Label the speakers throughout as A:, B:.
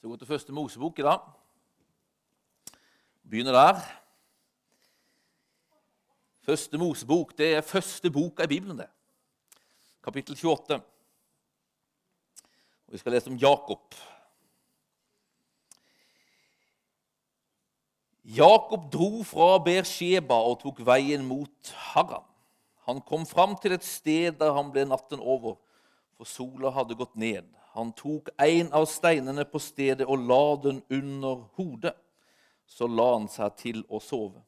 A: Så gå til første Mosebok i dag. Begynner der. Første Mosebok det er første boka i Bibelen. det. Kapittel 28. Og Vi skal lese om Jakob. Jakob dro fra Beersheba og tok veien mot Haran. Han kom fram til et sted der han ble natten over, for sola hadde gått ned. Han tok en av steinene på stedet og la den under hodet. Så la han seg til å sove.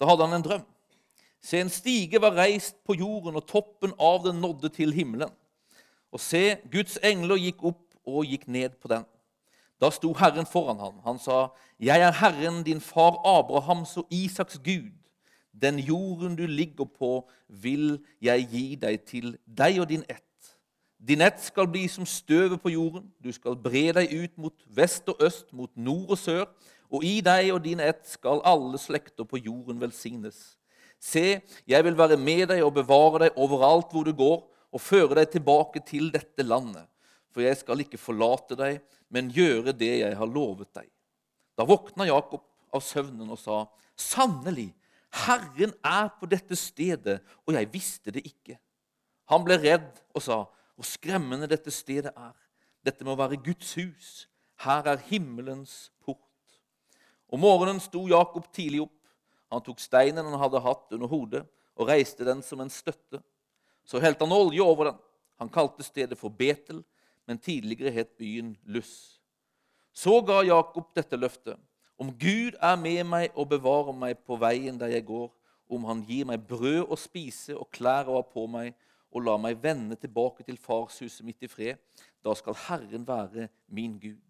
A: Da hadde han en drøm. Se, en stige var reist på jorden, og toppen av den nådde til himmelen. Og se, Guds engler gikk opp og gikk ned på den. Da sto Herren foran ham. Han sa, 'Jeg er Herren, din far Abrahams og Isaks Gud.' 'Den jorden du ligger på, vil jeg gi deg til deg og din ett.' Din ett skal bli som støvet på jorden. Du skal bre deg ut mot vest og øst, mot nord og sør. Og i deg og din ett skal alle slekter på jorden velsignes. Se, jeg vil være med deg og bevare deg overalt hvor du går, og føre deg tilbake til dette landet. For jeg skal ikke forlate deg, men gjøre det jeg har lovet deg. Da våkna Jakob av søvnen og sa, Sannelig, Herren er på dette stedet, og jeg visste det ikke. Han ble redd og sa, Hvor skremmende dette stedet er. Dette må være Guds hus. Her er himmelens port. Om morgenen sto Jakob tidlig opp. Han tok steinen han hadde hatt under hodet, og reiste den som en støtte. Så helte han olje over den. Han kalte stedet for Betel, men tidligere het byen Luss. Så ga Jakob dette løftet. Om Gud er med meg og bevarer meg på veien der jeg går, om han gir meg brød å spise og klær å ha på meg, og la meg vende tilbake til farshuset mitt i fred, da skal Herren være min Gud.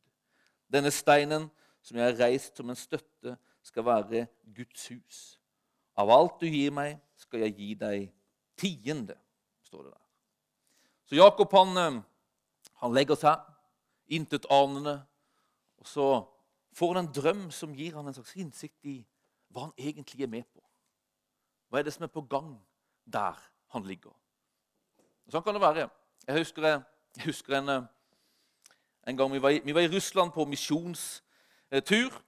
A: Denne steinen som jeg har reist som en støtte, skal være Guds hus. Av alt du gir meg, skal jeg gi deg tiende, står det der. Så Jakob han, han legger seg, intetanende, og så får han en drøm som gir han en slags innsikt i hva han egentlig er med på. Hva er det som er på gang der han ligger? Sånn kan det være. Jeg husker, jeg husker en, en, gang vi var, i, vi var i Russland på misjonstur.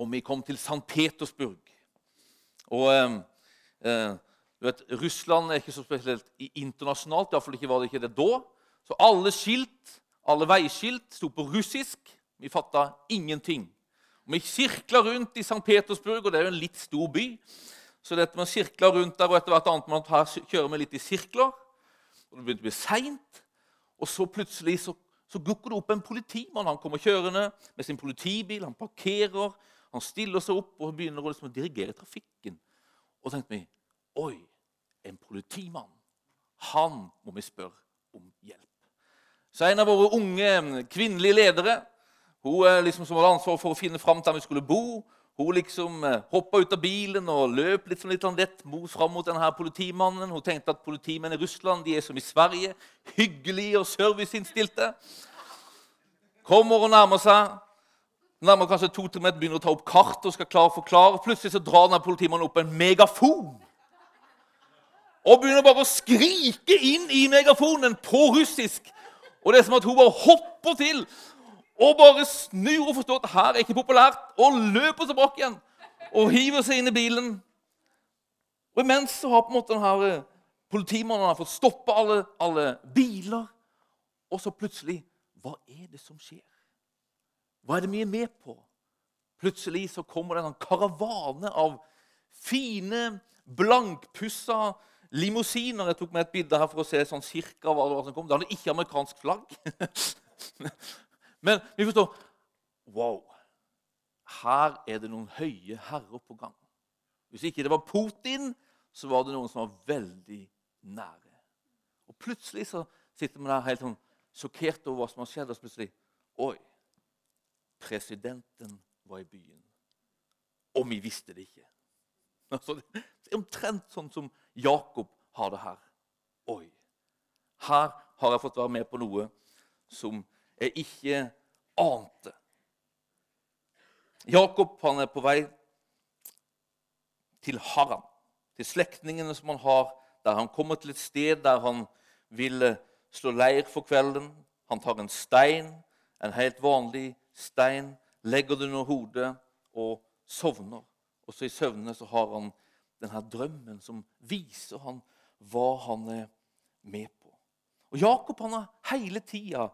A: Og vi kom til St. Petersburg. Og eh, eh, du vet, Russland er ikke så spesielt internasjonalt. Iallfall ikke var det ikke det da. Så alle skilt, alle veiskilt sto på russisk. Vi fatta ingenting. Og vi sirkla rundt i St. Petersburg, og det er jo en litt stor by. Så dette man sirkla rundt der, og etter hvert annet man her kjører vi litt i sirkler. Og Det begynte å bli seint, og så plutselig så, så dukker det opp en politimann. Han kommer kjørende med sin politibil, han parkerer, han stiller seg opp og begynner å liksom dirigere trafikken. Og tenkte vi Oi, en politimann. Han må vi spørre om hjelp. Så en av våre unge kvinnelige ledere hun liksom som hadde ansvar for å finne fram til der vi skulle bo, hun liksom hoppa ut av bilen og løp litt, litt lett fram mot denne politimannen. Hun tenkte at politimenn i Russland de er som i Sverige, hyggelige og serviceinnstilte. Kommer og nærmer seg. Nærmer kanskje to-tre meter, begynner å ta opp kart og skal klare forklare. Plutselig så drar denne politimannen opp en megafon og begynner bare å skrike inn i megafonen på russisk. Og det er som at hun bare hopper til og bare snur og forstår at her er ikke populært, og løper tilbake igjen og hiver seg inn i bilen. Og Imens så har på en måte denne politimannen fått stoppe alle, alle biler. Og så plutselig Hva er det som skjer? Hva er det vi er med på? Plutselig så kommer det en karavane av fine, blankpussa limousiner. Jeg tok med et bilde her for å se sånn cirka hva det var som kom. Det hadde ikke amerikansk flagg. Men vi forstår Wow! Her er det noen høye herrer på gang. Hvis ikke det var Putin, så var det noen som var veldig nære. Og Plutselig så sitter man der helt sånn sjokkert over hva som har skjedd. Og plutselig Oi! Presidenten var i byen. Og vi visste det ikke. Altså, det er omtrent sånn som Jakob har det her. Oi, her har jeg fått være med på noe som jeg ikke ante. Jakob han er på vei til Haran, til slektningene som han har, der han kommer til et sted der han vil slå leir for kvelden. Han tar en stein, en helt vanlig stein, legger det under hodet og sovner. Og så i søvne så har han denne drømmen som viser han hva han er med på. Og Jakob han har hele tida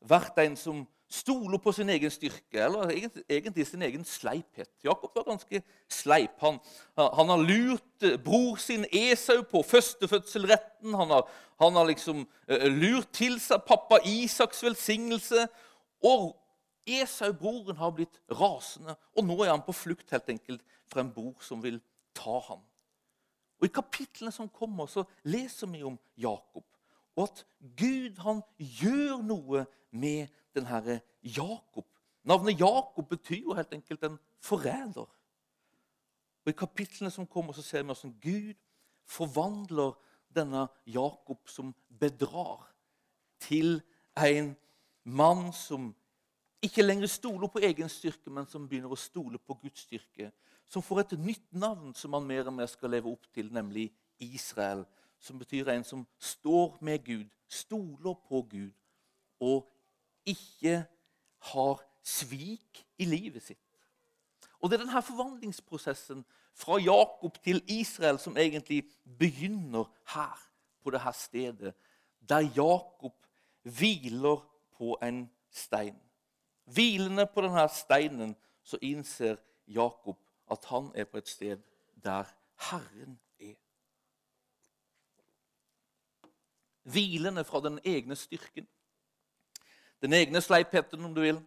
A: vært en som stoler på sin egen styrke, eller egentlig sin egen sleiphet. Jakob var ganske sleip. Han, han har lurt eh, bror sin Esau på førstefødselretten. Han har, han har liksom uh, lurt til seg pappa Isaks velsignelse. Og Esau, broren, har blitt rasende, og nå er han på flukt helt enkelt fra en bror som vil ta ham. Og I kapitlene som kommer, så leser vi om Jakob. Og at Gud han gjør noe med denne Jakob. Navnet Jakob betyr jo helt enkelt en forræder. Og I kapitlene som kommer, så ser vi hvordan Gud forvandler denne Jakob som bedrar, til en mann som ikke lenger stoler på egen styrke, men som begynner å stole på Guds styrke. Som får et nytt navn som han mer og mer skal leve opp til, nemlig Israel. Som betyr en som står med Gud, stoler på Gud og ikke har svik i livet sitt. Og Det er denne forvandlingsprosessen fra Jakob til Israel som egentlig begynner her, på dette stedet, der Jakob hviler på en stein. Hvilende på denne steinen så innser Jakob at han er på et sted der Herren er. Hvilende fra den egne styrken den egne sleipheten, om du vil,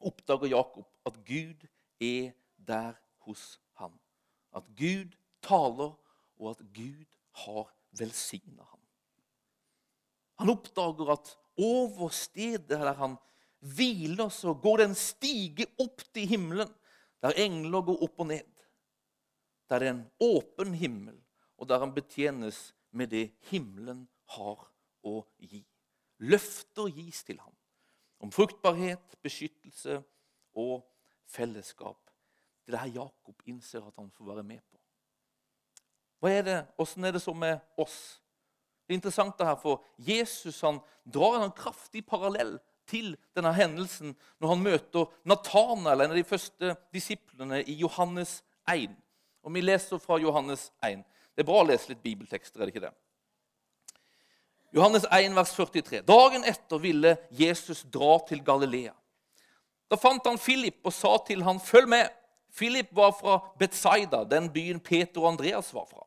A: oppdager Jakob at Gud er der hos ham. At Gud taler, og at Gud har velsigna ham. Han oppdager at over stedet der han hviler, så går det en stige opp til himmelen, der engler går opp og ned. Der det er en åpen himmel, og der han betjenes med det himmelen har å gi. Løfter gis til ham om fruktbarhet, beskyttelse og fellesskap. Det er det her Jakob innser at han får være med på. Hva er det? Åssen er det så med oss? Det er interessant det her, for Jesus han drar en kraftig parallell til denne hendelsen når han møter Natanael, en av de første disiplene, i Johannes 1. Og Vi leser fra Johannes 1. Det er bra å lese litt bibeltekster, er det ikke det? Johannes 1, vers 43. Dagen etter ville Jesus dra til Galilea. Da fant han Philip og sa til han, 'Følg med.' Philip var fra Betsaida, den byen Peter og Andreas var fra.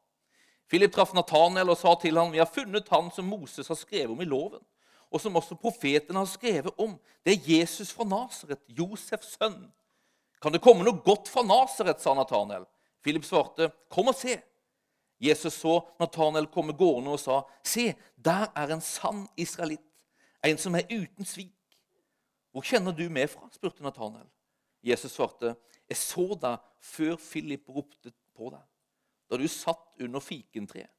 A: Philip traff Nathanael og sa til ham, 'Vi har funnet han som Moses har skrevet om i loven,' 'og som også profeten har skrevet om.' 'Det er Jesus fra Nasaret, Josefs sønn.' 'Kan det komme noe godt fra Nasaret?' sa Nathanael. Philip svarte, 'Kom og se.' Jesus så Nathanael komme gående og sa, 'Se, der er en sann israelitt, en som er uten svik.' 'Hvor kjenner du meg fra?' spurte Nathanael. Jesus svarte, 'Jeg så deg før Philip ropte på deg, da du satt under fikentreet.'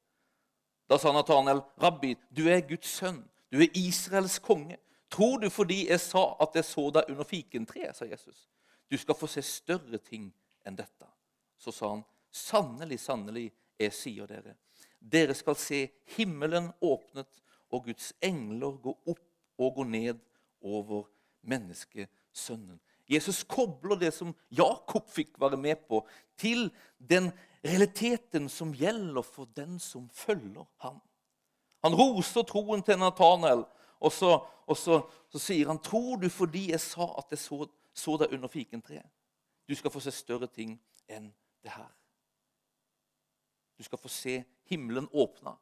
A: Da sa Nathanael, 'Rabbi, du er Guds sønn, du er Israels konge.' 'Tror du fordi jeg sa at jeg så deg under fikentreet?' sa Jesus. 'Du skal få se større ting enn dette.' Så sa han, 'Sannelig, sannelig.' Jeg sier dere, dere skal se himmelen åpnet og Guds engler gå opp og gå ned over menneskesønnen. Jesus kobler det som Jakob fikk være med på, til den realiteten som gjelder for den som følger ham. Han roser troen til Nathanael, og, så, og så, så, sier han, 'Tror du fordi jeg sa at jeg så, så deg under fikentreet?' Du skal få se større ting enn det her. Du skal få se himmelen åpna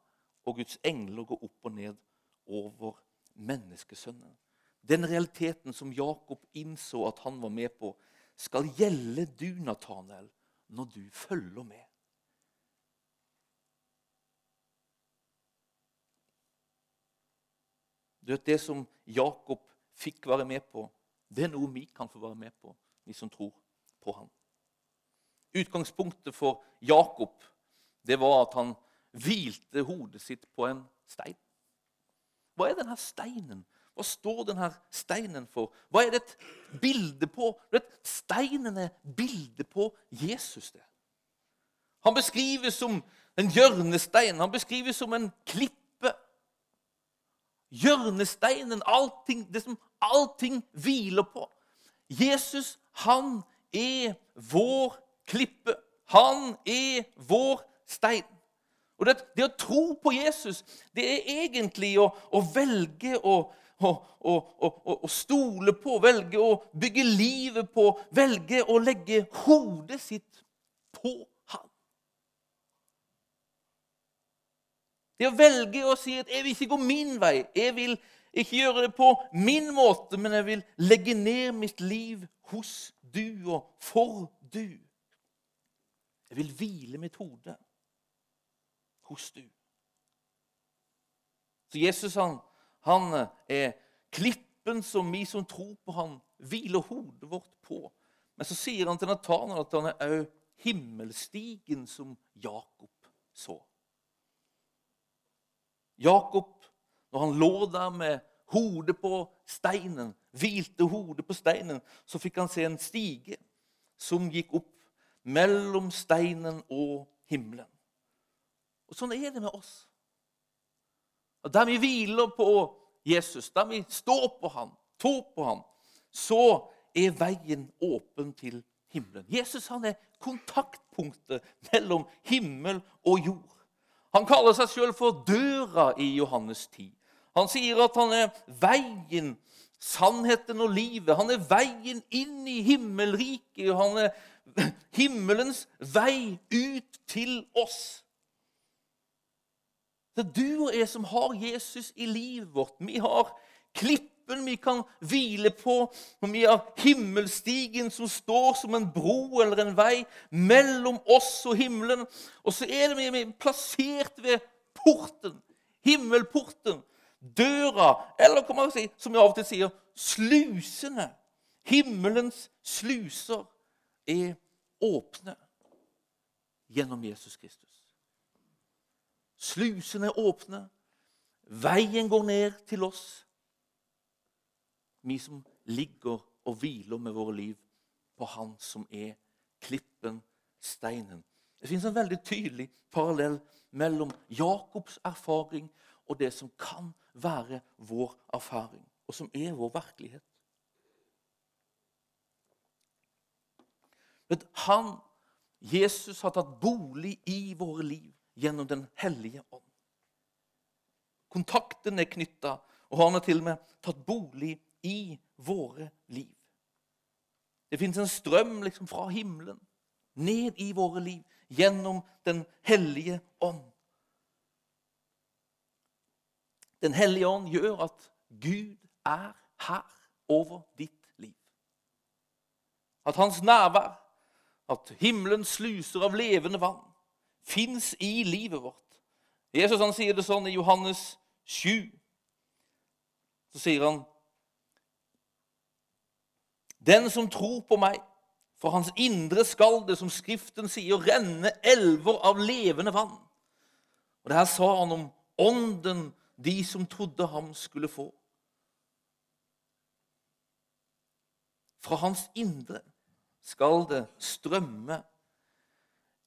A: og Guds engler gå opp og ned over menneskesønnen. Den realiteten som Jakob innså at han var med på, skal gjelde du, Nathanael, når du følger med. Du vet, Det som Jakob fikk være med på, det er noe vi kan få være med på, vi som tror på ham. Utgangspunktet for Jakob det var at han hvilte hodet sitt på en stein. Hva er denne steinen? Hva står denne steinen for? Hva er det et bilde på? Steinen er bildet på Jesus. det. Han beskrives som en hjørnestein, han beskrives som en klippe. hjørnesteinen, allting, det som allting hviler på. Jesus, han er vår klippe. Han er vår stein. Og det, det, å tro på Jesus, det er egentlig å, å velge å, å, å, stole på, velge å bygge livet på, velge å legge hodet sitt på ham. Det å velge å si at 'jeg vil ikke gå min vei', jeg vil ikke gjøre det på min måte, men jeg vil legge ned mitt liv hos du og for du. Jeg vil hvile mitt hode hos du. Så Jesus han, han er klippen som vi som tror på han, hviler hodet vårt på. Men så sier han til Natanael at han er òg himmelstigen som Jakob så. Jakob, når han lå der med hodet på steinen, hvilte hodet på steinen, så fikk han se en stige som gikk opp mellom steinen og himmelen. Og Sånn er det med oss. Og Der vi hviler på Jesus, der vi står på ham, tror på ham, så er veien åpen til himmelen. Jesus han er kontaktpunktet mellom himmel og jord. Han kaller seg sjøl for døra i Johannes 10. Han sier at han er veien, sannheten og livet. Han er veien inn i himmelriket. Han er himmelens vei ut til oss. Det er du og jeg som har Jesus i livet vårt. Vi har klippen vi kan hvile på, og vi har himmelstigen som står som en bro eller en vei mellom oss og himmelen. Og så er det vi plassert ved porten, himmelporten, døra, eller kan man si, som vi av og til sier, slusene. Himmelens sluser er åpne gjennom Jesus Kristus. Slusene er åpne. Veien går ned til oss. Vi som ligger og hviler med våre liv på Han som er klippen, steinen. Det fins en veldig tydelig parallell mellom Jakobs erfaring og det som kan være vår erfaring, og som er vår virkelighet. Han, Jesus, har tatt bolig i våre liv gjennom Den hellige ånd. Kontakten er knytta, og han har til og med tatt bolig i våre liv. Det fins en strøm liksom fra himmelen ned i våre liv gjennom Den hellige ånd. Den hellige ånd gjør at Gud er her over ditt liv. At hans nærvær, at himmelen sluser av levende vann fins i livet vårt. Jesus han sier det sånn i Johannes 7. Så sier han Den som tror på meg, for hans indre skal det, som Skriften sier, renne elver av levende vann. Og det her sa han om ånden de som trodde ham skulle få. Fra hans indre skal det strømme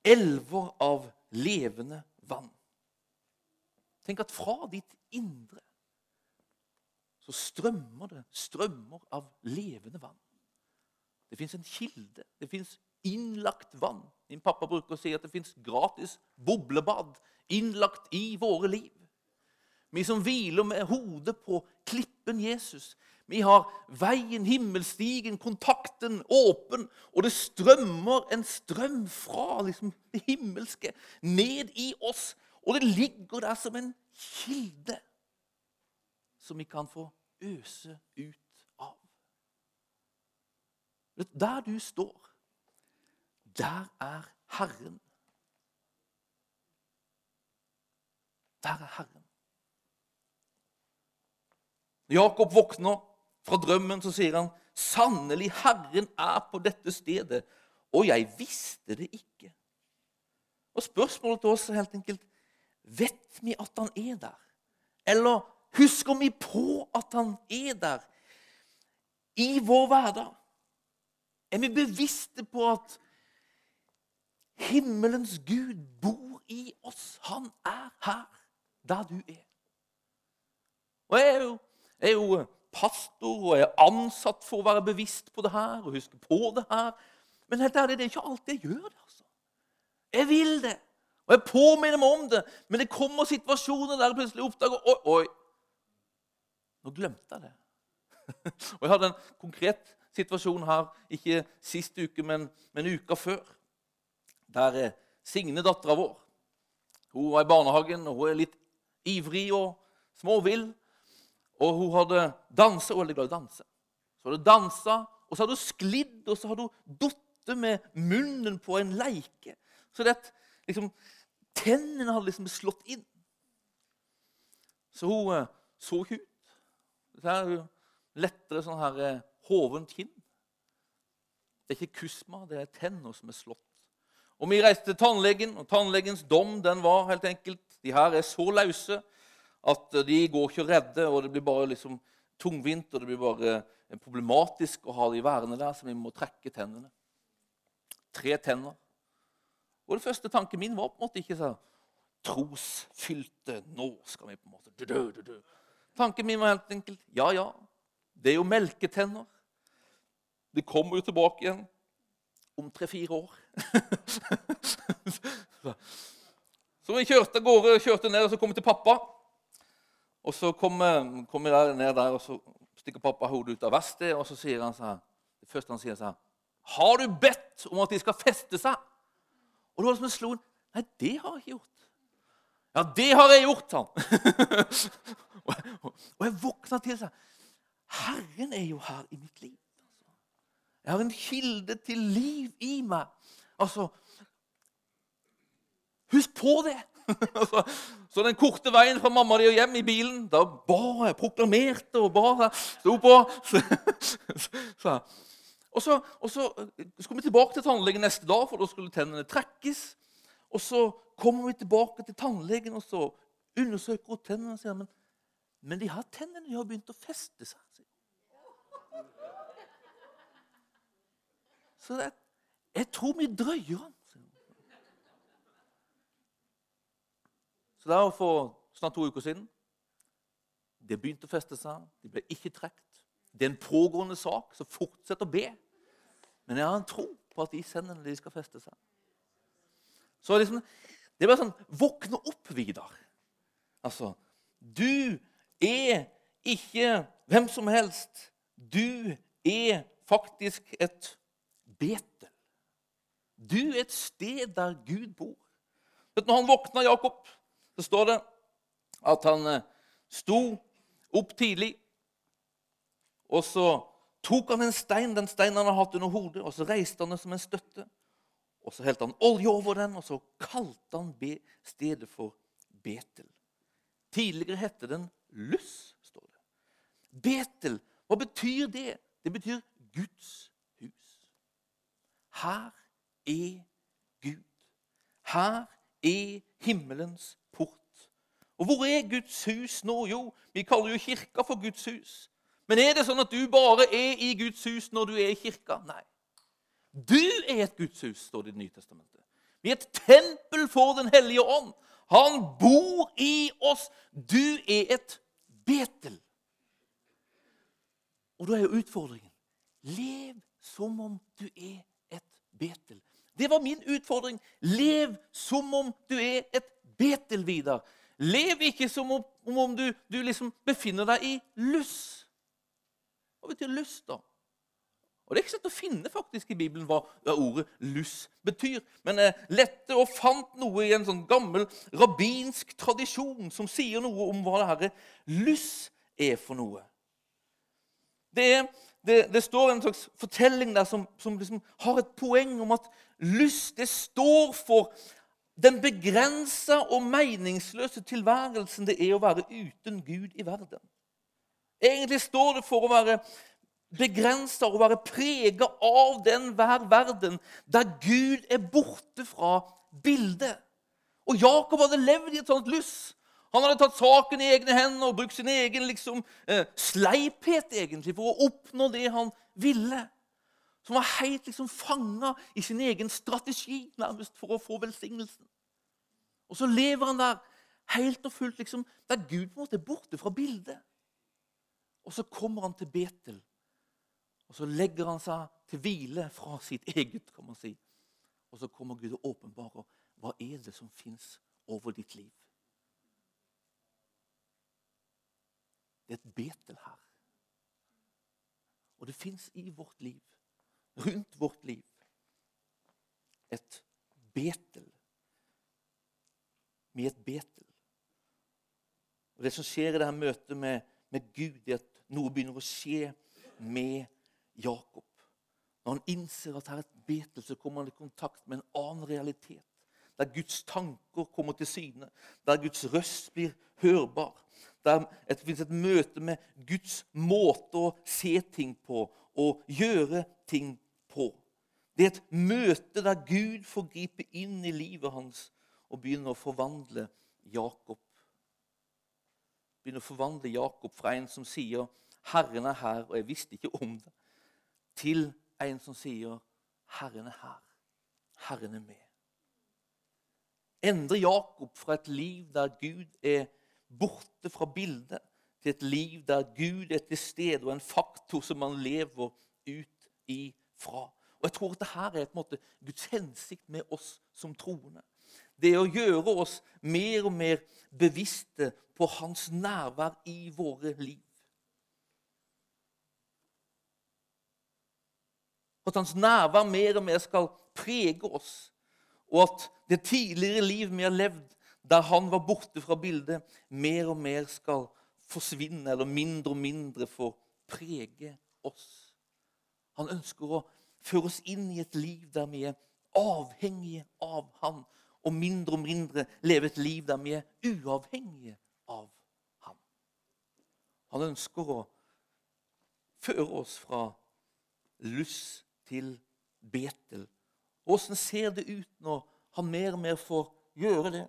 A: elver av levende vann. Tenk at fra ditt indre så strømmer det strømmer av levende vann. Det fins en kilde. Det fins innlagt vann. Min pappa bruker å si at det fins gratis boblebad innlagt i våre liv. Vi som hviler med hodet på klippen Jesus, vi har veien, himmelstigen, kontakten åpen, og det strømmer en strøm fra liksom, det himmelske ned i oss. Og det ligger der som en kilde som vi kan få øse ut av. Der du står, der er Herren. Der er Herren. Jakob våkner fra drømmen så sier han, 'Sannelig, Herren er på dette stedet, og jeg visste det ikke.' Og Spørsmålet til oss er helt enkelt vet vi at han er der? Eller husker vi på at han er der i vår hverdag? Er vi bevisste på at himmelens Gud bor i oss? Han er her, der du er. Og jeg er jo, jeg er jo pastor og er ansatt for å være bevisst på det her og huske på det her. Men helt ærlig, det er ikke alltid jeg gjør det. altså. Jeg vil det, og jeg påminner meg om det. Men det kommer situasjoner der jeg plutselig oppdager Oi, oi, nå glemte jeg det. og Jeg hadde en konkret situasjon her, ikke sist uke, men, men uka før. Der er Signe, dattera vår, hun var i barnehagen, og hun er litt ivrig og småvill. Og hun hadde dansa, hun er veldig glad i å danse. Så hadde hun dansa, og så hadde hun sklidd, og så hadde hun datt med munnen på en leike. Så det, liksom, tennene hadde liksom slått inn. Så hun uh, så ikke ut. Er lettere sånn her hovent kinn. Det er ikke kusma, det er tenner som er slått. Og Vi reiste til tannlegen, og tannlegens dom den var helt enkelt de her er så løse at de går ikke redde, og det blir bare liksom tungvint og det blir bare problematisk å ha de værende der, så vi må trekke tennene. Tre tenner. Og det første tanken min var på en måte ikke sånn trosfylte Nå skal vi på en måte du, du, du, Tanken min var helt enkelt ja, ja, det er jo melketenner. Det kommer jo tilbake igjen om tre-fire år. så vi kjørte av gårde, kjørte ned og så kom vi til pappa. Og så kommer kommer jeg ned der, og så stikker pappa hodet ut av verkstedet, og så sier han sånn Det første han sier, sånn Har du bedt om at de skal feste seg? Og det var som en slo Nei, det har jeg ikke gjort. Ja, det har jeg gjort, han. og jeg våkna til seg. Herren er jo her i mitt liv. Altså. Jeg har en kilde til liv i meg. Altså Husk på det! Altså, så den korte veien fra mamma di og hjem i bilen, da ba jeg, proklamerte og ba. Sto på. Så, og så, og så skulle vi tilbake til tannlegen neste dag, for da skulle tennene trekkes. Og så kommer vi tilbake til tannlegen, og så undersøker hun tennene og sier men, men de her tennene de har begynt å feste seg. Så det, jeg tror vi drøyer den. Så det var for snart to uker siden. Det begynte å feste seg. De ble ikke trukket. Det er en pågående sak, så fortsett å be. Men jeg har en tro på at de sender når de skal feste seg. Så liksom, Det er bare sånn Våkne opp, Vidar. Altså, du er ikke hvem som helst. Du er faktisk et Betel. Du er et sted der Gud bor. Vet, du, når han våkna, Jakob, så står det at han eh, sto opp tidlig, og så tok han en stein, den steinen han hadde hatt under hodet, og så reiste han det som en støtte. Og Så helte han olje over den, og så kalte han stedet for Betel. Tidligere hette den Luss, står det. Betel, hva betyr det? Det betyr Guds hus. Her er Gud. Her er himmelens port. og hvor er Guds hus nå? Jo, vi kaller jo kirka for Guds hus. Men er det sånn at du bare er i Guds hus når du er i kirka? Nei. Du er et Guds hus, står det i Det nye testamentet. Vi er et tempel for Den hellige ånd. Han bor i oss. Du er et Betel. Og da er jo utfordringen Lev som om du er et Betel. Det var min utfordring. Lev som om du er et Betel, Vidar. Lev ikke som om, om du, du, liksom befinner deg i lyss. Hva betyr luss, da? Og Det er ikke lett å finne faktisk i Bibelen hva ordet lyss betyr. Men jeg lette og fant noe i en sånn gammel rabbinsk tradisjon som sier noe om hva det dette lyss er for noe. Det, er, det, det, står en slags fortelling der som, som liksom har et poeng om at lyst det står for den begrensa og meningsløse tilværelsen det er å være uten Gud i verden. Egentlig står det for å være begrensa og være prega av den hver verden der Gud er borte fra bildet. Og Jakob hadde levd i et sånt lyss. Han hadde tatt saken i egne hender og brukt sin egen liksom, eh, sleiphet egentlig for å oppnå det han ville. Som var helt liksom fanga i sin egen strategi nærmest for å få velsignelsen. Og så lever han der helt og fullt liksom, der Gud på en måte er borte fra bildet. Og så kommer han til Betel. Og så legger han seg til hvile fra sitt eget, kan man si. Og så kommer Gud og åpenbarer hva er det som fins over ditt liv. Det er et Betel her. Og det fins i vårt liv, rundt vårt liv, et Betel. Med et Betel. Og Det som skjer i dette møtet med, med Gud, er at noe begynner å skje med Jakob. Når han innser at her er et Betel, så kommer han i kontakt med en annen realitet. Der Guds tanker kommer til syne, der Guds røst blir hørbar. Der det finnes et møte med Guds måte å se ting på og gjøre ting på. Det er et møte der Gud får gripe inn i livet hans og begynne å forvandle Jakob. Begynne å forvandle Jakob fra en som sier 'Herren er her', og jeg visste ikke om det, til en som sier 'Herren er her'. Herren er med. Endre Jakob fra et liv der Gud er borte fra bildet, til et liv der Gud er til stede og en faktor som man lever ut ifra. Og Jeg tror at dette er en måte Guds hensikt med oss som troende. Det er å gjøre oss mer og mer bevisste på Hans nærvær i våre liv. At hans nærvær mer og mer skal prege oss. Og at det tidligere liv vi har levd der han var borte fra bildet, mer og mer skal forsvinne, eller mindre og mindre får prege oss. Han ønsker å føre oss inn i et liv der vi er avhengige av han, og mindre og mindre leve et liv der vi er uavhengige av ham. Han ønsker å føre oss fra Luss til Betel. Åssen ser det ut når han mer og mer får gjøre det?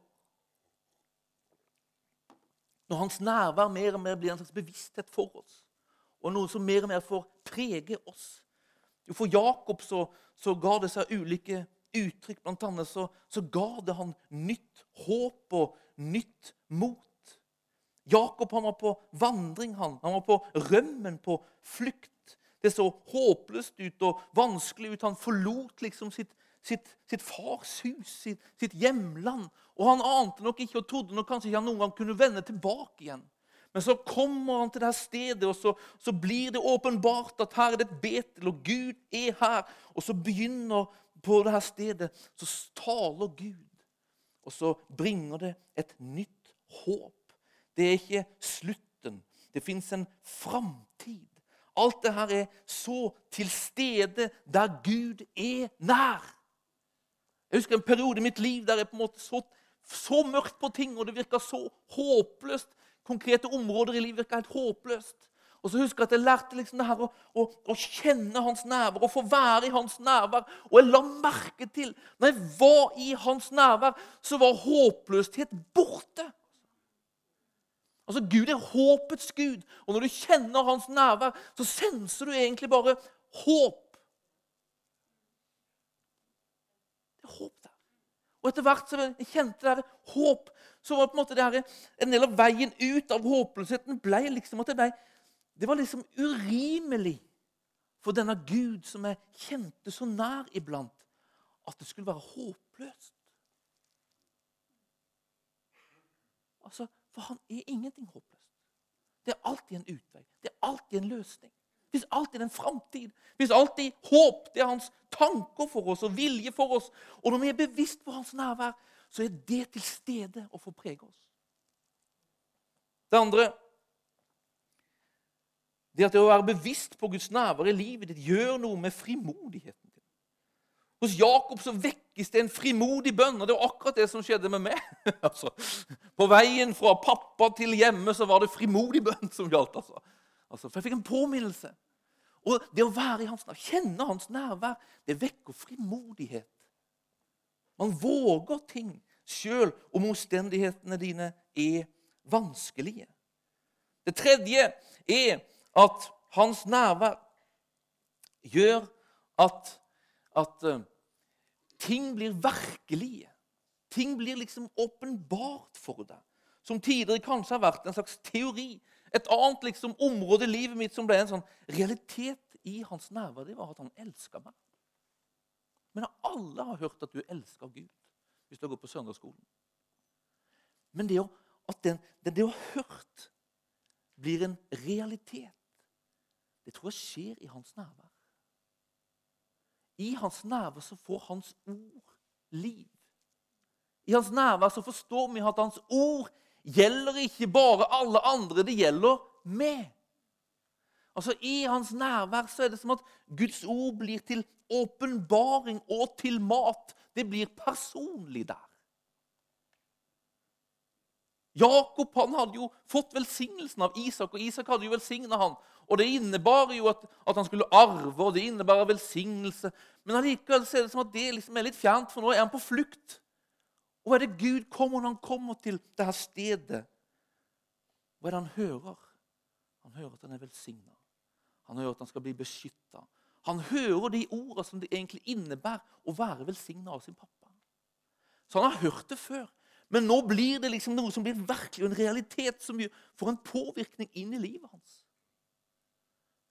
A: Når hans nærvær mer og mer blir en slags bevissthet for oss, og noe som mer og mer får prege oss. For Jakob så, så ga det seg ulike uttrykk. Blant annet så, så ga det han nytt håp og nytt mot. Jakob han var på vandring. Han Han var på rømmen, på flukt. Det så håpløst ut og vanskelig ut. Han forlot liksom sitt, sitt, sitt fars hus, sitt, sitt, hjemland. Og han ante nok ikke og trodde nok kanskje ikke han noen gang kunne vende tilbake igjen. Men så kommer han til dette stedet, og så, så blir det åpenbart at her er det et Betel, og Gud er her. Og så begynner på dette stedet, så taler Gud. Og så bringer det et nytt håp. Det er ikke slutten. Det fins en framtid. Alt det her er så til stede der Gud er nær. Jeg husker en periode i mitt liv der jeg på en måte så, så mørkt på ting, og det virka så håpløst. Konkrete områder i livet virka helt håpløst. Og så husker jeg at jeg lærte liksom det her å, å, å, kjenne hans nærvær, å få være i hans nærvær. Og jeg la merke til når jeg var i hans nærvær, så var håpløshet borte. Altså, Gud er håpets gud, og når du kjenner hans nærvær, så senser du egentlig bare håp. Det er håp der. Og etter hvert som jeg kjente der håp, så var på en måte det her, en del av veien ut av håpløsheten ble liksom at det ble Det var liksom urimelig for denne Gud som jeg kjente så nær iblant, at det skulle være håpløst. Altså, for han er ingenting håpløst. Det er alltid en utvei. Det er alltid en løsning. Det fins alltid en framtid. Det fins alltid håp. Det er hans tanker for oss og vilje for oss. Og når vi er bevisst på hans nærvær, så er det til stede og får prege oss. Det andre det at det å være bevisst på Guds nærvær i livet ditt gjør noe med frimodigheten. Hos Jakob så vekkes det en frimodig bønn, og det var akkurat det som skjedde med meg. altså, på veien fra pappa til hjemme så var det frimodig bønn som gjaldt. Altså. Altså, for Jeg fikk en påminnelse. Og det å være i hans nærvær, kjenne hans nærvær, det vekker frimodighet. Man våger ting sjøl om omstendighetene dine er vanskelige. Det tredje er at hans nærvær gjør at at uh, ting blir virkelige. Ting blir liksom åpenbart for deg. Som tidligere kanskje har vært en slags teori, Et annet liksom, område i livet mitt som ble en sånn realitet i hans nærvær, det var at han elska meg. Men alle har hørt at du elsker Gud hvis du har gått på søndagsskolen. Men det, å, at den, det, det å ha hørt blir en realitet, det tror jeg skjer i hans nærvær. I hans nærvær så får hans ord liv. I hans nærvær så forstår vi at hans ord gjelder ikke bare alle andre, det gjelder meg. Altså I hans nærvær så er det som at Guds ord blir til åpenbaring og til mat. Det blir personlig der. Jakob han hadde jo fått velsignelsen av Isak, og Isak hadde jo velsigna han. Og Det innebar jo at, at, han skulle arve, og det innebar velsignelse. Men allikevel er det som at det liksom er litt fjernt, for nå er han på flukt. Og er det Gud kommer når han kommer til dette stedet? Hva er det han hører? Han hører at han er velsigna. Han hører at han skal bli beskytta. Han hører de ordene som det egentlig innebærer å være velsigna av sin pappa. Så han har hørt det før. Men nå blir det liksom noe som blir virkelig en realitet, som får en påvirkning inn i livet hans.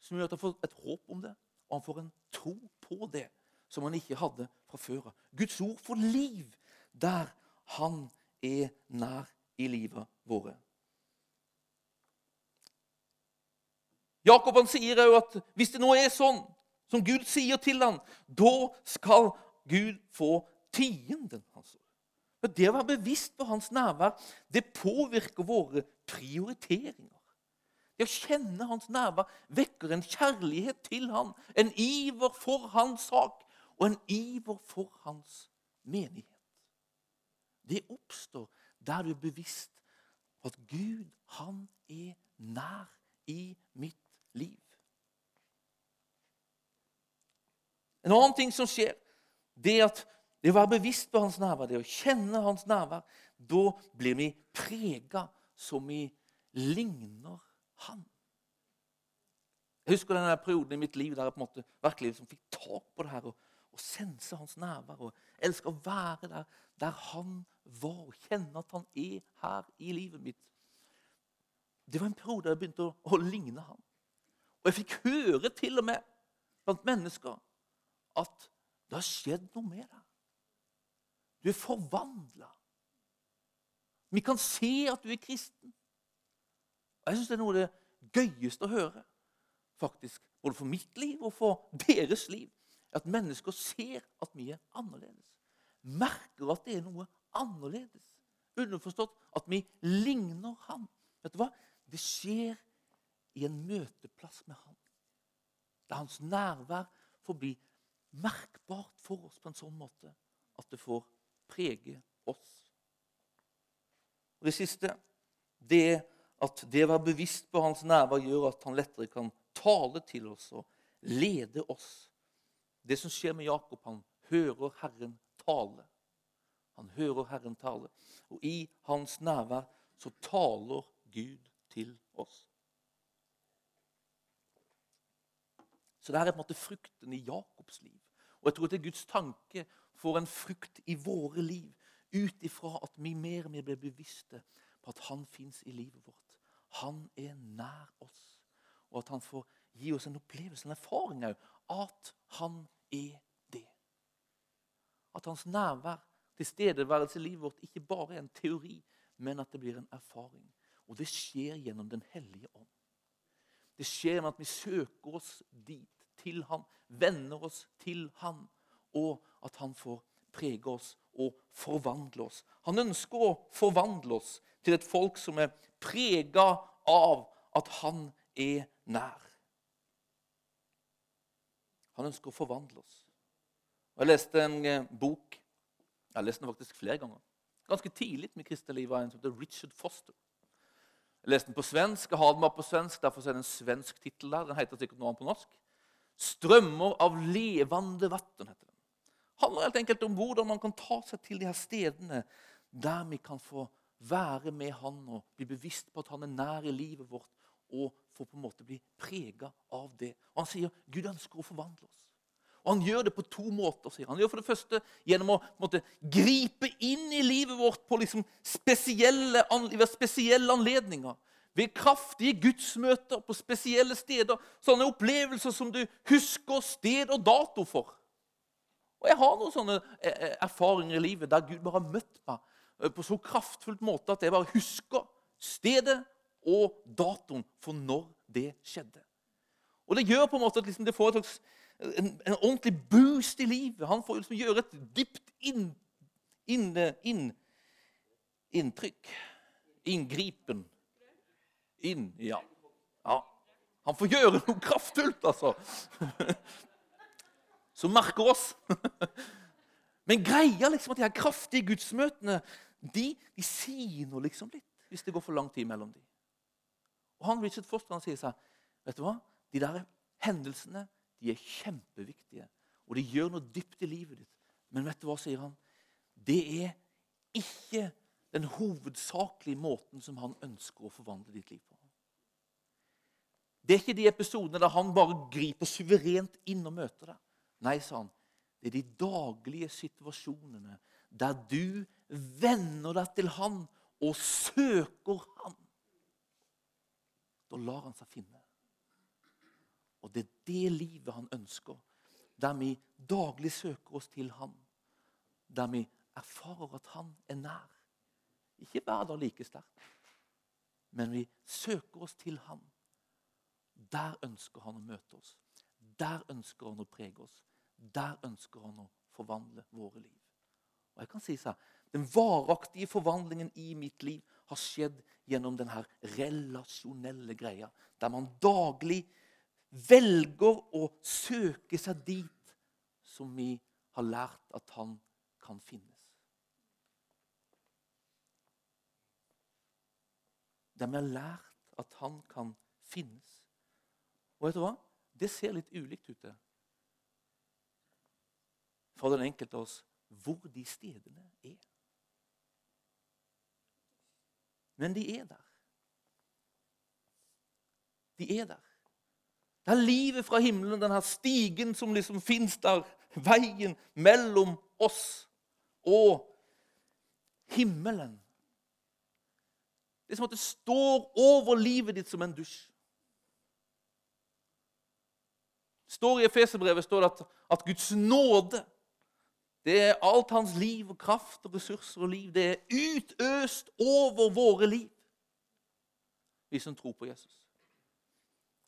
A: Som gjør at han får et håp om det, og han får en tro på det som han ikke hadde fra før av. Guds ord får liv der han er nær i livet våre. Jakob han sier òg at hvis det nå er sånn som Gud sier til ham, da skal Gud få tienden hans. For Det å være bevisst på hans nærvær det påvirker våre prioriteringer. Det å kjenne hans nærvær vekker en kjærlighet til ham, en iver for hans sak og en iver for hans menighet. Det oppstår der du er bevisst på at Gud, han er nær i mitt liv. En annen ting som skjer, det er at det å være bevisst på hans nærvær, det å kjenne hans nærvær, da blir vi prega som vi ligner han. Jeg husker denne perioden i mitt liv der jeg på en måte virkelig liksom fikk tak på det her og, og sense hans nærvær. og Elsker å være der der han var, og kjenne at han er her i livet mitt. Det var en periode jeg begynte å, å ligne ham. Og jeg fikk høre til og med blant mennesker at det har skjedd noe med deg. Du er forvandla. Vi kan se at du er kristen. Og Jeg syns det er noe av det gøyeste å høre, faktisk, både for mitt liv og for deres liv, at mennesker ser at vi er annerledes. Merker at det er noe annerledes. Underforstått at vi ligner ham. Vet du hva? Det skjer i en møteplass med ham. Der hans nærvær får bli merkbart for oss på en sånn måte at det får prege oss. Og Det siste det at det å være bevisst på hans nærvær gjør at han lettere kan tale til oss og lede oss. Det som skjer med Jakob, han hører Herren tale. Han hører Herren tale. Og i hans nærvær så taler Gud til oss. Så det er på en måte frukten i Jakobs liv. Og jeg tror er Guds tanke får en frukt i våre liv ut ifra at vi mer og mer blir bevisste på at han fins i livet vårt. Han er nær oss. Og at han får gi oss en opplevelse, en erfaring òg, at han er det. At hans nærvær, tilstedeværelse i livet vårt, ikke bare er en teori, men at det blir en erfaring. Og det skjer gjennom Den hellige ånd. Det skjer med at vi søker oss dit, til han, venner oss til han og at han får prege oss og forvandle oss. Han ønsker å forvandle oss til et folk som er prega av at han er nær. Han ønsker å forvandle oss. Jeg leste en eh, bok Jeg har lest den faktisk flere ganger. Ganske tidlig med kristne liv en som heter Richard Foster. Jeg leste den på svensk. Jeg har den på svensk, Derfor er det en svensk tittel der. Den heter sikkert noe annet på norsk. 'Strømmer av levende vann', heter den handler helt enkelt om hvordan man kan ta seg til de her stedene der vi kan få være med Han og bli bevisst på at Han er nær i livet vårt, og få på en måte bli prega av det. Og Han sier Gud ønsker å forvandle oss. Og Han gjør det på to måter. sier Han Han gjør for det første gjennom å måte, gripe inn i livet vårt på liksom spesielle, spesielle anledninger. ved kraftige gudsmøter på spesielle steder. Sånne opplevelser som du husker sted og dato for. Og Jeg har noen sånne eh, eh, erfaringer i livet der Gud bare har møtt meg eh, på så kraftfullt måte at jeg bare husker stedet og datoen for når det skjedde. Og Det gjør på en måte at liksom det får et slags, en, en, ordentlig boost i livet. Han får liksom gjøre et dypt inn, inn, inn, inntrykk. Inngripen inn. Ja. ja. Han får gjøre noe kraftfullt, altså. Som merker oss. Men greia liksom at de her kraftige gudsmøtene de, de sier noe liksom litt hvis det går for lang tid mellom dem. Og han Richard Foster han sier seg, vet du hva? De der hendelsene de er kjempeviktige, og de gjør noe dypt i livet ditt. Men vet du hva, sier han? Det er ikke den hovedsakelige måten som han ønsker å forvandle ditt liv på. Det er ikke de episodene der han bare griper suverent inn og møter deg. Nei, sa han, det er de daglige situasjonene der du vender deg til han og søker han. Da lar han seg finne. Og det er det livet han ønsker, der vi daglig søker oss til han. Der vi erfarer at han er nær. Ikke hver dag like sterkt, men vi søker oss til han. Der ønsker han å møte oss. Der ønsker han å prege oss. Der ønsker han å forvandle våre liv. Og jeg kan si så Den varaktige forvandlingen i mitt liv har skjedd gjennom denne relasjonelle greia, der man daglig velger å søke seg dit som vi har lært at han kan finnes. Der vi har lært at han kan finnes. Og vet du hva? Det ser litt ulikt ut. For den enkelte av oss hvor de stedene er. Men de er der. De er der. Det er livet fra himmelen, denne stigen som liksom fins der. Veien mellom oss og himmelen. Det er som at det står over livet ditt som en dusj. står I Efeserbrevet står det at, at, Guds nåde det er alt hans liv og kraft og ressurser og liv. Det er utøst over våre liv, vi som tror på Jesus.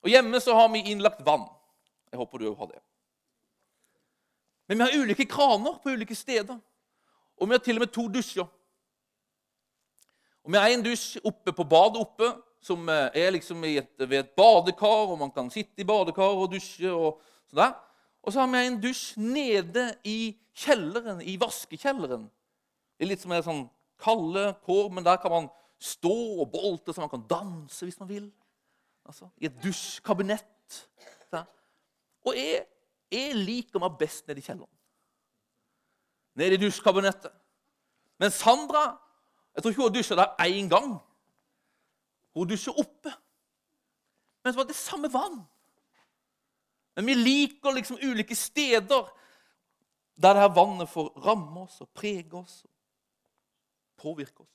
A: Og Hjemme så har vi innlagt vann. Jeg håper du òg har det. Men vi har ulike kraner på ulike steder. Og vi har til og med to dusjer. Og Vi har en dusj oppe på badet oppe, som eh, er liksom et, ved et badekar, og man kan sitte i badekar og dusje. Og sånn der. Og så har vi en dusj nede i kjelleren, i vaskekjelleren. Det er litt som en sånn kalde kår, men der kan man stå og bolte, så man kan danse hvis man vil. Altså, I et dusjkabinett. Og jeg, jeg, liker meg best nede i kjelleren. Nede i dusjkabinettet. Men Sandra jeg tror ikke hun har dusja der én gang. Hun dusjer oppe. Men det var det samme vann. Men vi liker liksom ulike steder der det her vannet får ramme oss og prege oss og påvirke oss.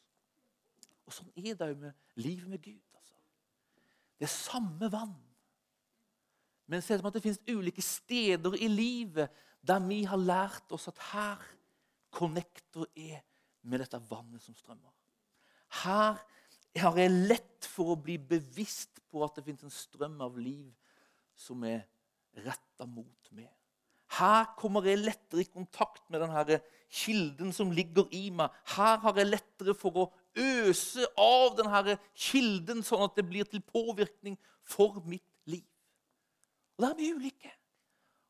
A: Og Sånn er det jo med livet med Gud. Det er samme vann. Men så er det som at det finnes ulike steder i livet der vi har lært oss at her connector jeg med dette vannet som strømmer. Her har jeg lett for å bli bevisst på at det finnes en strøm av liv som er retta mot meg. Her kommer jeg lettere i kontakt med denne kilden som ligger i meg. Her har jeg lettere for å øse av denne kilden, sånn at det blir til påvirkning for mitt liv. Og Der er vi ulike.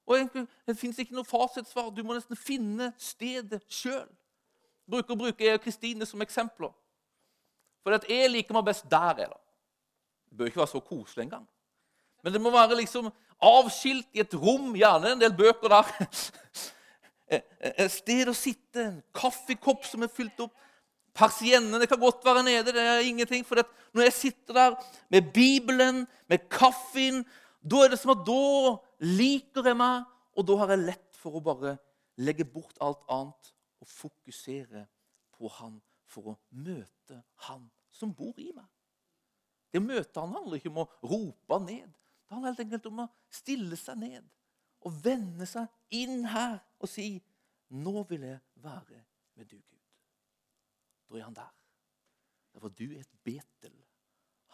A: Og egentlig, Det fins ikke noe fasitsvar. Du må nesten finne stedet sjøl. Bruker å bruke jeg og Kristine som eksempler. For at jeg liker meg best der. er det. Det bør ikke være så koselig engang. Men det må være liksom avskilt i et rom, gjerne en del bøker der. Et sted å sitte, en kaffekopp som er fylt opp. Persiennene kan godt være nede, det er ingenting. For når jeg sitter der med Bibelen, med kaffen, da er det som at da liker jeg meg, og da har jeg lett for å bare legge bort alt annet og fokusere på Han for å møte Han som bor i meg. Det å møte han handler ikke om å rope ned. Det handler helt enkelt om å stille seg ned og vende seg inn her og si 'Nå vil jeg være med du. Da er han der. Derfor du er et Betel.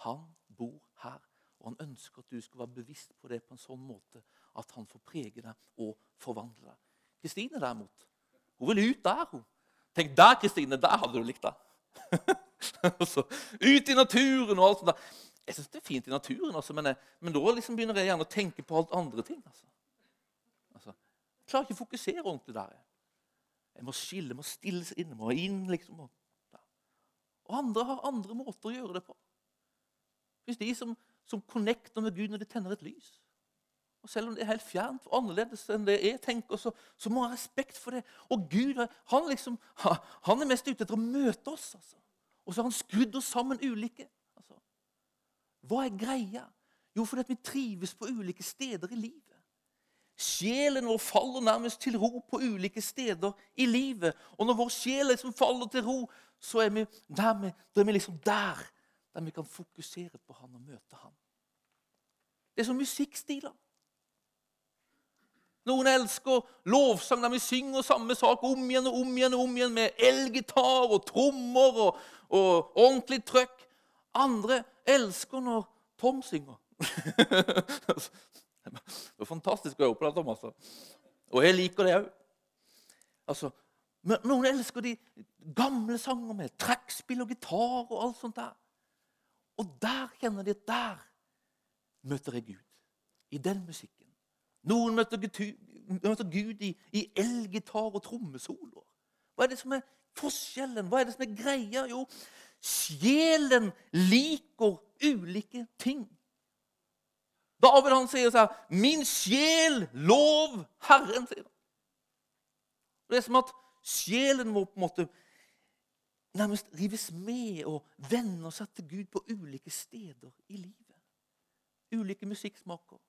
A: Han bor her. Og han ønsker at du skal være bevisst på det på en sånn måte at han får prege deg og forvandle deg. Kristine derimot, hun vil ut der. hun. Tenk der, Kristine. Der hadde du likt så, ut i naturen og alt sånt. der. Jeg syns det er fint i naturen, altså, men, jeg, men, da liksom begynner jeg gjerne å tenke på alt andre ting. Altså. Altså, jeg klarer ikke å fokusere ordentlig der. Jeg må skille, må stille seg inne, må inn. liksom. Og andre har andre måter å gjøre det på. Hvis de som, som connecter med Gud når de tenner et lys. Og Selv om det er helt fjernt og annerledes enn det jeg tenker, så, så må jeg ha respekt for det. Og Gud han, liksom, han er mest ute etter å møte oss. Altså. Og så har han skrudd oss sammen ulike. Altså. Hva er greia? Jo, fordi vi trives på ulike steder i livet. Sjelen vår faller nærmest til ro på ulike steder i livet. Og når vår sjel liksom faller til ro, så er vi, der, er vi liksom der, der vi kan fokusere på han og møte han. Det er som musikkstiler. Noen elsker lovsang der vi synger samme sak om igjen og om igjen og om igjen med elgitar og trommer og, og ordentlig trøkk. Andre elsker når Tom synger. det er fantastisk å på det, Thomas. Altså. Og jeg liker det òg. Altså, noen elsker de gamle sanger med trekkspill og gitar og alt sånt der. Og der kjenner de at der møter jeg Gud. I den musikken. Noen møter Gud i, i elgitar og trommesoloer. Hva er det som er forskjellen? Hva er det som er greia? Jo, sjelen liker ulike ting. David han sier sånn 'Min sjel, lov Herren'. sier han. Det er som at sjelen må på en måte nærmest rives med og vende seg til Gud på ulike steder i livet. Ulike musikksmaker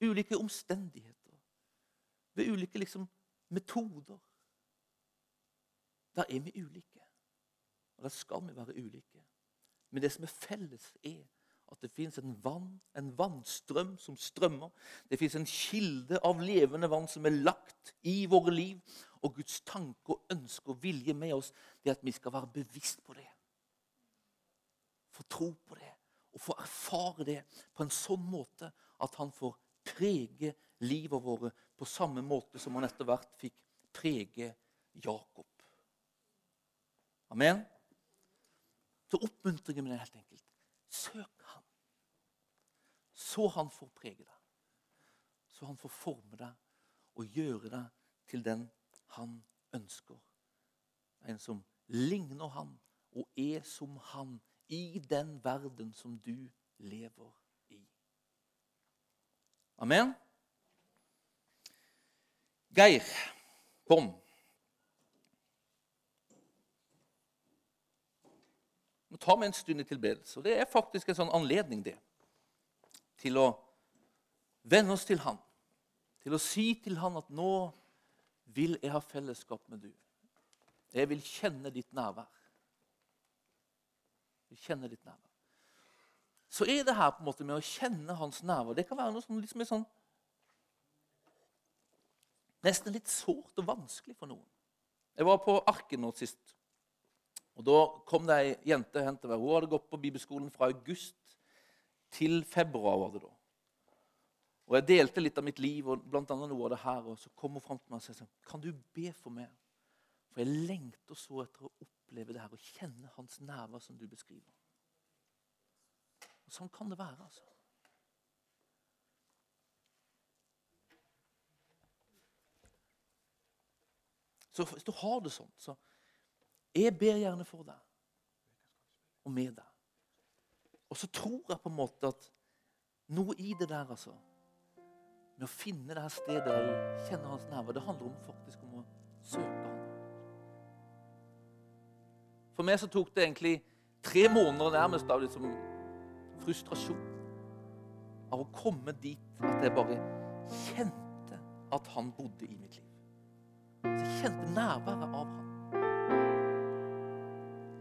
A: ulike omstendigheter, ved ulike liksom, metoder. Der er vi ulike, og der skal vi være ulike. Men det som er felles, er at det fins en vann, en vannstrøm som strømmer. Det fins en kilde av levende vann som er lagt i våre liv. Og Guds tanke og ønske og vilje med oss det er at vi skal være bevisst på det. Få tro på det og få erfare det på en sånn måte at han får prege livet våre på samme måte som han etter hvert fikk prege Jakob. Amen? Så oppmuntringen min helt enkelt søk han. Så han får prege deg. Så han får forme deg og gjøre deg til den han ønsker. En som ligner han og er som han i den verden som du lever i. Amen. Geir, kom. Vi tar med en stund i tilbedelse. og Det er faktisk en sånn anledning det, til å venne oss til Han. Til å si til Han at 'nå vil jeg ha fellesskap med du'. Jeg vil kjenne ditt nærvær. Jeg vil kjenne ditt nærvær så er det her på en måte med å kjenne hans nærvær Det kan være noe som liksom er sånn Nesten litt sårt og vanskelig for noen. Jeg var på Arken nå sist. og Da kom det ei jente hen til meg. Hun hadde gått på bibelskolen fra august til februar. var det da. Og Jeg delte litt av mitt liv, og blant annet noe av det her. og Så kom hun fram til meg og sa sånn, kan du be for meg. For jeg lengter så etter å oppleve det her og kjenne hans nerver som du beskriver. Og Sånn kan det være, altså. Så hvis du har det sånn, så Jeg ber gjerne for deg og med deg. Og så tror jeg på en måte at noe i det der, altså Med å finne det her stedet der du kjenner hans nerver, det handler om faktisk om å søke ham. For meg så tok det egentlig tre måneder nærmest av liksom frustrasjon av å komme dit at jeg bare kjente at han bodde i mitt liv. Så jeg kjente nærværet av han.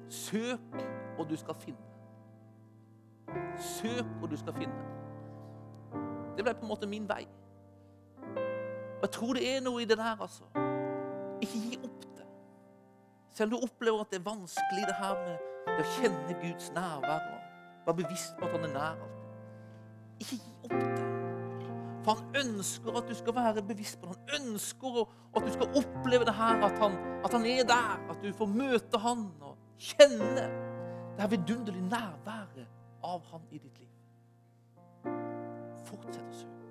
A: Søk, og du skal finne. Søk, og du skal finne. Det ble på en måte min vei. Og jeg tror det er noe i det der, altså. Ikke gi opp det. Selv om du opplever at det er vanskelig, det her med det å kjenne Guds nærvær og være bevisst på at han er nær alltid. Ikke gi opp det. For han ønsker at du skal være bevisst på det. Han ønsker at du skal oppleve det her, at han, at han er der. At du får møte han og kjenne det her vidunderlige nærværet av han i ditt liv. Fortsett å søke.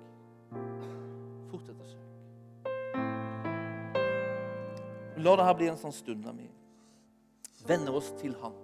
A: Fortsett å søke. La det her bli en sånn stund der vi venner oss til Han.